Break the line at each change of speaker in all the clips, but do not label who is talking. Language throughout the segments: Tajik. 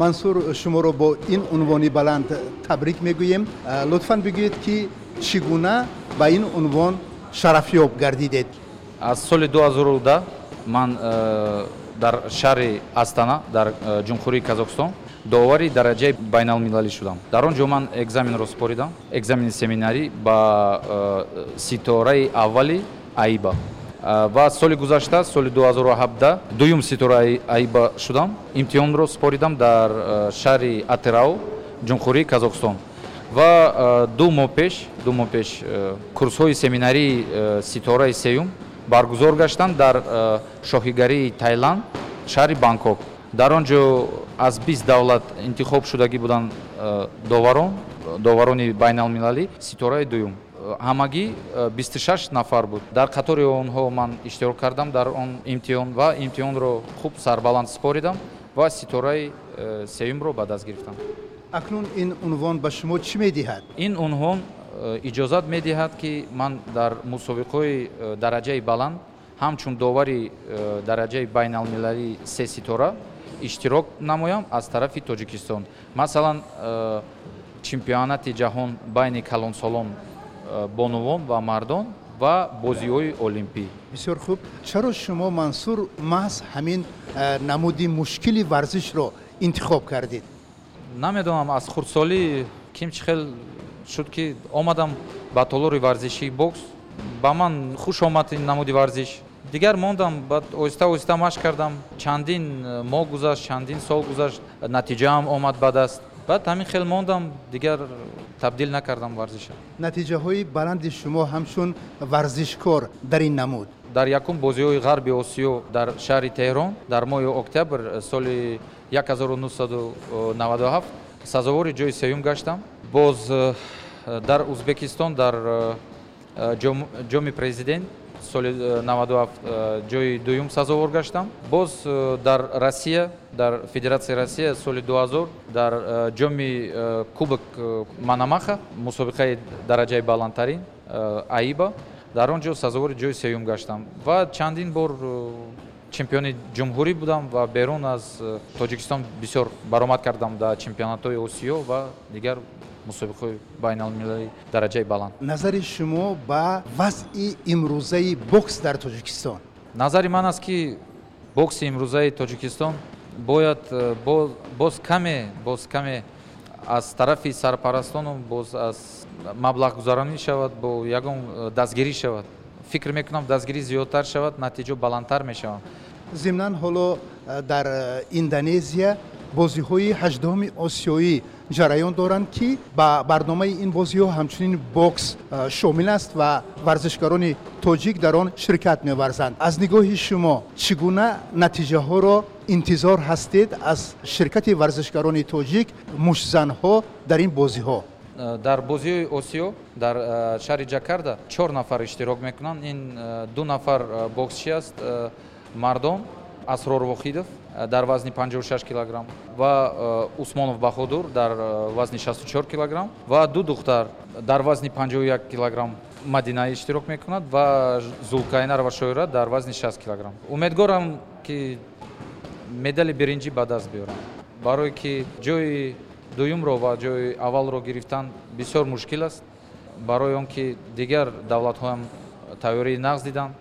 мансур шуморо бо ин унвони баланд табрик мегӯем. Лутфан бигӯед ки чӣ гуна ба ин унвон шарафёб гардидед?
Аз соли 2010 ман э, дар шаҳри астана дар э, ҷумҳурии казоқстон довари дараҷаи байналмилалӣ шудам. Дар он ҷо ман экзаменро супоридам экзамени семинарӣ ба э, ситораи аввали аиба ва соли гузашта соли 2017 дуюм ситораи аиба шудам. Имтиҳонро супоридам дар шаҳри атырау ҷумҳурии казоқстон. Ва ду моҳ пеш ду моҳ пеш курсҳои семинарии ситораи сеюм баргузор гаштанд дар шоҳигарии таиланд шаҳри бангкок. Дар он ҷо аз бист давлат интихоб шудагӣ буданд доварон доварони байналмилалӣ ситораи дуюм ҳамагӣ бисту шаш нафар буд. Дар қатори онҳо ман иштирок кардам. Дар он имтиҳон ва имтиҳонро хуб сарбаланд супоридам ва ситораи сеюмро ба даст гирифтам.
Акнун ин унвон ба шумо чӣ медиҳад?
Ин унвон э, иҷозат медиҳад ки ман дар мусобиқаҳои э, дараҷаи баланд ҳамчун довари э, дараҷаи байналмилалии се ситора иштирок намоям аз тарафи тоҷикистон. Масалан чемпионати ҷаҳон байни калонсолон бонувон ва мардон ва бозиҳои олимпӣ.
Бисёр хуб. Чаро шумо мансур маҳз ҳамин намуди мушкили варзишро интихоб кардед?
Намедонам. Аз хурдсолӣ ким чӣ хел шуд ки омадам ба толори варзишии бокс. Ба ман хуш омад ин намуди варзиш. Дигар мондам баъд оҳиста оҳиста машқ кардам. Чандин э, моҳ гузашт чандин сол гузашт. Натиҷаам омад ба даст баъд ҳамин хел мондам дигар табдил накардам варзиша.
Натиҷаҳои баланди шумо ҳамчун варзишкор дар ин намуд?
Дар якум бозиҳои ғарби осиё дар шаҳри теҳрон дар моҳи октябр э, соли 1997 сазовори ҷои сеюм гаштам. Боз э, дар узбекистон дар э, ҷоми президент соли 97 ҷои дуюм сазовор гаштам. Боз дар россия дар федератсияи россия соли 2000 дар ҷоми кубок манамаха мусобиқаи дараҷаи баландтарин аиба дар он ҷо сазовори ҷои сеюм гаштам. Ва чандин бор э, чемпиони ҷумҳурӣ будам ва берун аз э, тоҷикистон бисёр баромад кардам дар чемпионатҳои осиё ва дигар мусобиқаҳои байналмилалии дараҷаи баланд.
Назари шумо ба вазъи имрӯзаи бокс дар тоҷикистон.
Назари ман аст ки бокси имрӯзаи тоҷикистон бояд э, боз каме боз каме аз тарафи сарпарастону боз аз маблағгузаронӣ шавад бо ягон э, дастгирӣ шавад. Фикр мекунам дастгирӣ зиёдтар шавад натиҷа баландтар мешавад
зимнан ҳоло э, дар индонезия бозиҳои ҳаҷдуҳуми осиёӣ ҷараён доранд ки ба барномаи ин бозиҳо ҳамчунин бокс шомил аст ва варзишгарони тоҷик дар он ширкат меварзанд аз нигоҳи шумо чӣ гуна натиҷаҳоро интизор ҳастед аз ширкати варзишгарони тоҷик мушзанҳо дар ин бозиҳо?
Дар бозиҳои осиё дар шаҳри ҷакарда чор нафар иштирок мекунанд. Ин ду нафар боксчи аст мардон асрор вохидов дар вазни 56 килограмм ва усмонов баҳодур дар вазни 64 килограмм ва ду духтар дар вазни 51 килограмм мадина иштирок мекунад ва зулкайнарова шоира дар вазни 60 килограмм. Умедворам ки медали биринҷӣ ба даст биёрам. Барое ки ҷои дуюмро ва ҷои аввалро гирифтан бисёр мушкил аст. Барои он ки дигар давлатҳоам тайёрии нағз диданд.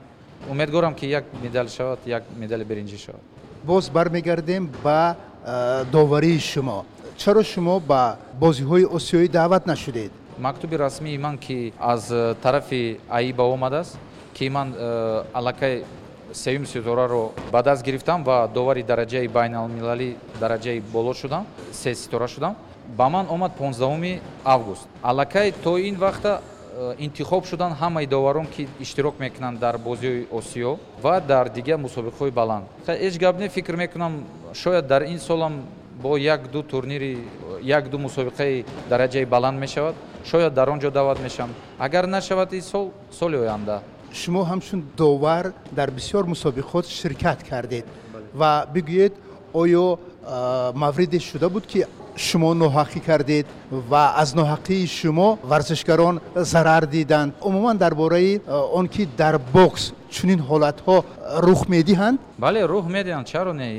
Умедворам ки як медал шавад як медали биринҷӣ шавад
боз бармегардем ба доварии шумо. Чаро шумо ба бозиҳои осиёӣ даъват нашудед?
Мактуби расмии ман ки аз тарафи аиба омадааст ки ман аллакай сеюм ситораро ба даст гирифтам ва довари дараҷаи байналмилалӣ дараҷаи боло шудам се ситора шудам ба ман омад 15 август. Аллакай то ин вақта э, интихоб шуданд ҳамаи доварон ки иштирок мекунанд дар бозиҳои осиё ва дар дигар мусобиқаҳои баланд. Ҳеҷ гап не фикр мекунам шояд дар ин солам бо як-ду турнири як-ду мусобиқаи дараҷаи баланд мешавад шояд дар он ҷо даъват мешавам агар нашавад ин сол соли оянда.
Шумо ҳамчун довар дар бисёр мусобиқот ширкат кардед. Ва бигӯед оё мавриде шуда буд ки шумо ноҳақӣ кардед ва аз ноҳақии шумо варзишгарон зарар диданд. Умуман дар бораи он ки дар бокс чунин ҳолатҳо рух медиҳанд?
Бале рух медиҳанд чаро не?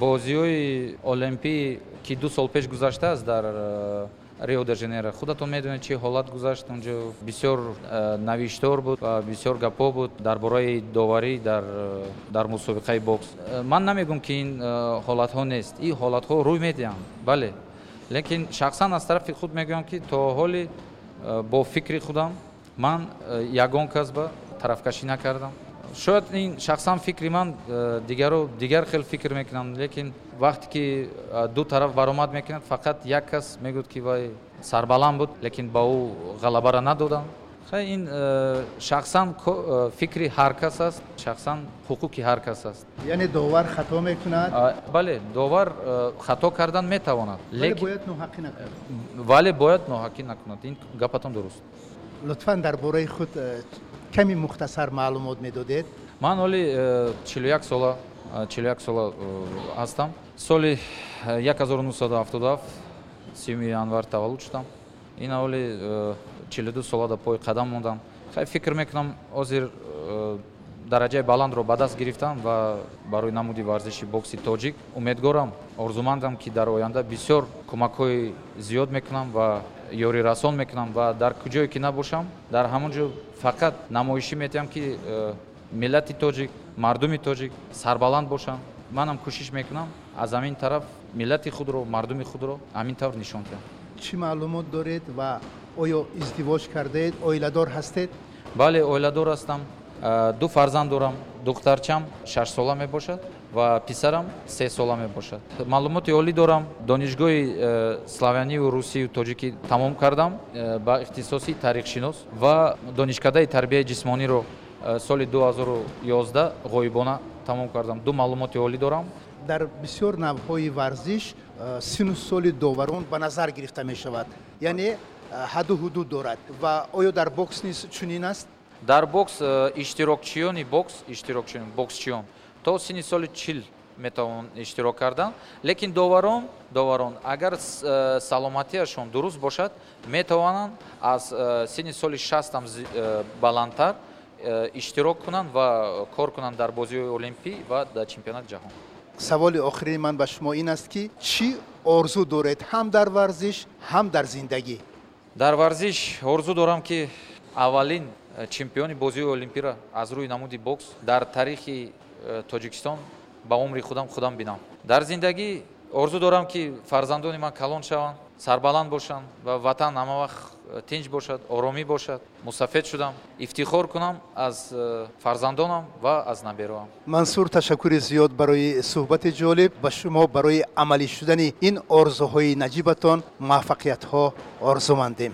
Бозиҳои олимпии ки ду сол пеш гузаштааст дар э, рио де жанейро. Худатон медонед чӣ ҳолат гузашт? Онҷо бисёр э, навиштор буд ва бисёр гапҳо буд дар бораи доварӣ дар э, мусобиқаи бокс. Ман намегӯм ки ин ҳолатҳо нест. Ин ҳолатҳо рӯй медиҳанд. Бале лекин шахсан аз тарафи худ мегӯям ки то ҳоле бо фикри худам ман ягон кас ба тарафкашӣ накардам шояд ин шахсан фикри ман э, дигаро дигар хел фикр мекунанд лекин вақте ки э, ду тараф баромад мекунад фақат як кас мегӯяд ки вай сарбаланд буд лекин ба ӯ ғалабара надоданд хай ин э, шахсан фикри ҳар кас аст шахсан ҳуқуқи ҳар кас аст.
Яъне довар хато мекунад?
Бале довар хато кардан метавонад.
Вале
бояд ноҳақӣ накунад? Ин гапатон дуруст.
Лутфан дар бораи худ ками мухтасар маълумот медодед?
Ман оли 41 сола 41 сола ҳастам. Соли 1977 сюми январ таваллуд шудам. Ина оли 42 сола дар пои қадам мондам. Хай фикр мекунам ҳозир дараҷаи баландро ба даст гирифтам ва барои намуди варзиши бокси тоҷик. Умедворам орзумандам ки дар оянда бисёр кӯмакҳои зиёд мекунам ва ёрирасон мекунам ва дар куҷое ки набошам дар ҳамон ҷо фақат намоишӣ метиҳам ки э, миллати тоҷик мардуми тоҷик сарбаланд бошанд манам кӯшиш мекунам аз ҳамин тараф миллати худро мардуми худро ҳамин тавр нишон диҳам
чӣ маълумот доред ва оё издивоҷ кардед? Оиладор ҳастед?
Бале оиладор ҳастам. Э, ду фарзанд дорам. Духтарчам шаш сола мебошад ва писарам се сола мебошад. Маълумоти олӣ дорам. Донишгоҳи э, славянию русию тоҷикӣ тамом кардам э, ба ихтисоси тарихшинос ва донишкадаи тарбияи ҷисмониро э, соли 2011 ғоибона тамом кардам. Ду маълумоти олӣ дорам.
Дар бисёр навъҳои варзиш сину соли доварон ба назар гирифта мешавад. Яъне ҳадду ҳудуд дорад. Ва оё дар бокс низ чунин аст?
Дар бокс иштирокчиёни бокс иштирокчиён боксчиён то синни соли чил метавонанд иштирок кардан. Лекин доварон доварон агар э, саломатияшон дуруст бошад метавонанд аз э, синни соли шастам э, баландтар иштирок кунанд ва кор кунанд дар бозиҳои олимпӣ ва дар чемпионати ҷаҳон.
Саволи охирии ман ба шумо ин аст ки чӣ орзу доред? Ҳам дар варзиш ҳам дар зиндагӣ?
Дар варзиш орзу дорам ки аввалин чемпиони бозиҳои олимпиро аз рӯи намуди бокс дар тарихи Э, тоҷикистон ба умри худам худам бинам. Дар зиндагӣ орзу дорам ки фарзандони ман калон шаванд сарбаланд бошанд ва ватан ҳамавақт э, тинҷ бошад оромӣ бошад мусафед шудам ифтихор кунам аз э, фарзандонам ва аз набероам.
Мансур ташаккури зиёд барои суҳбати ҷолиб ба шумо барои амалӣ шудани ин орзуҳои наҷибатон муваффақиятҳо орзумандем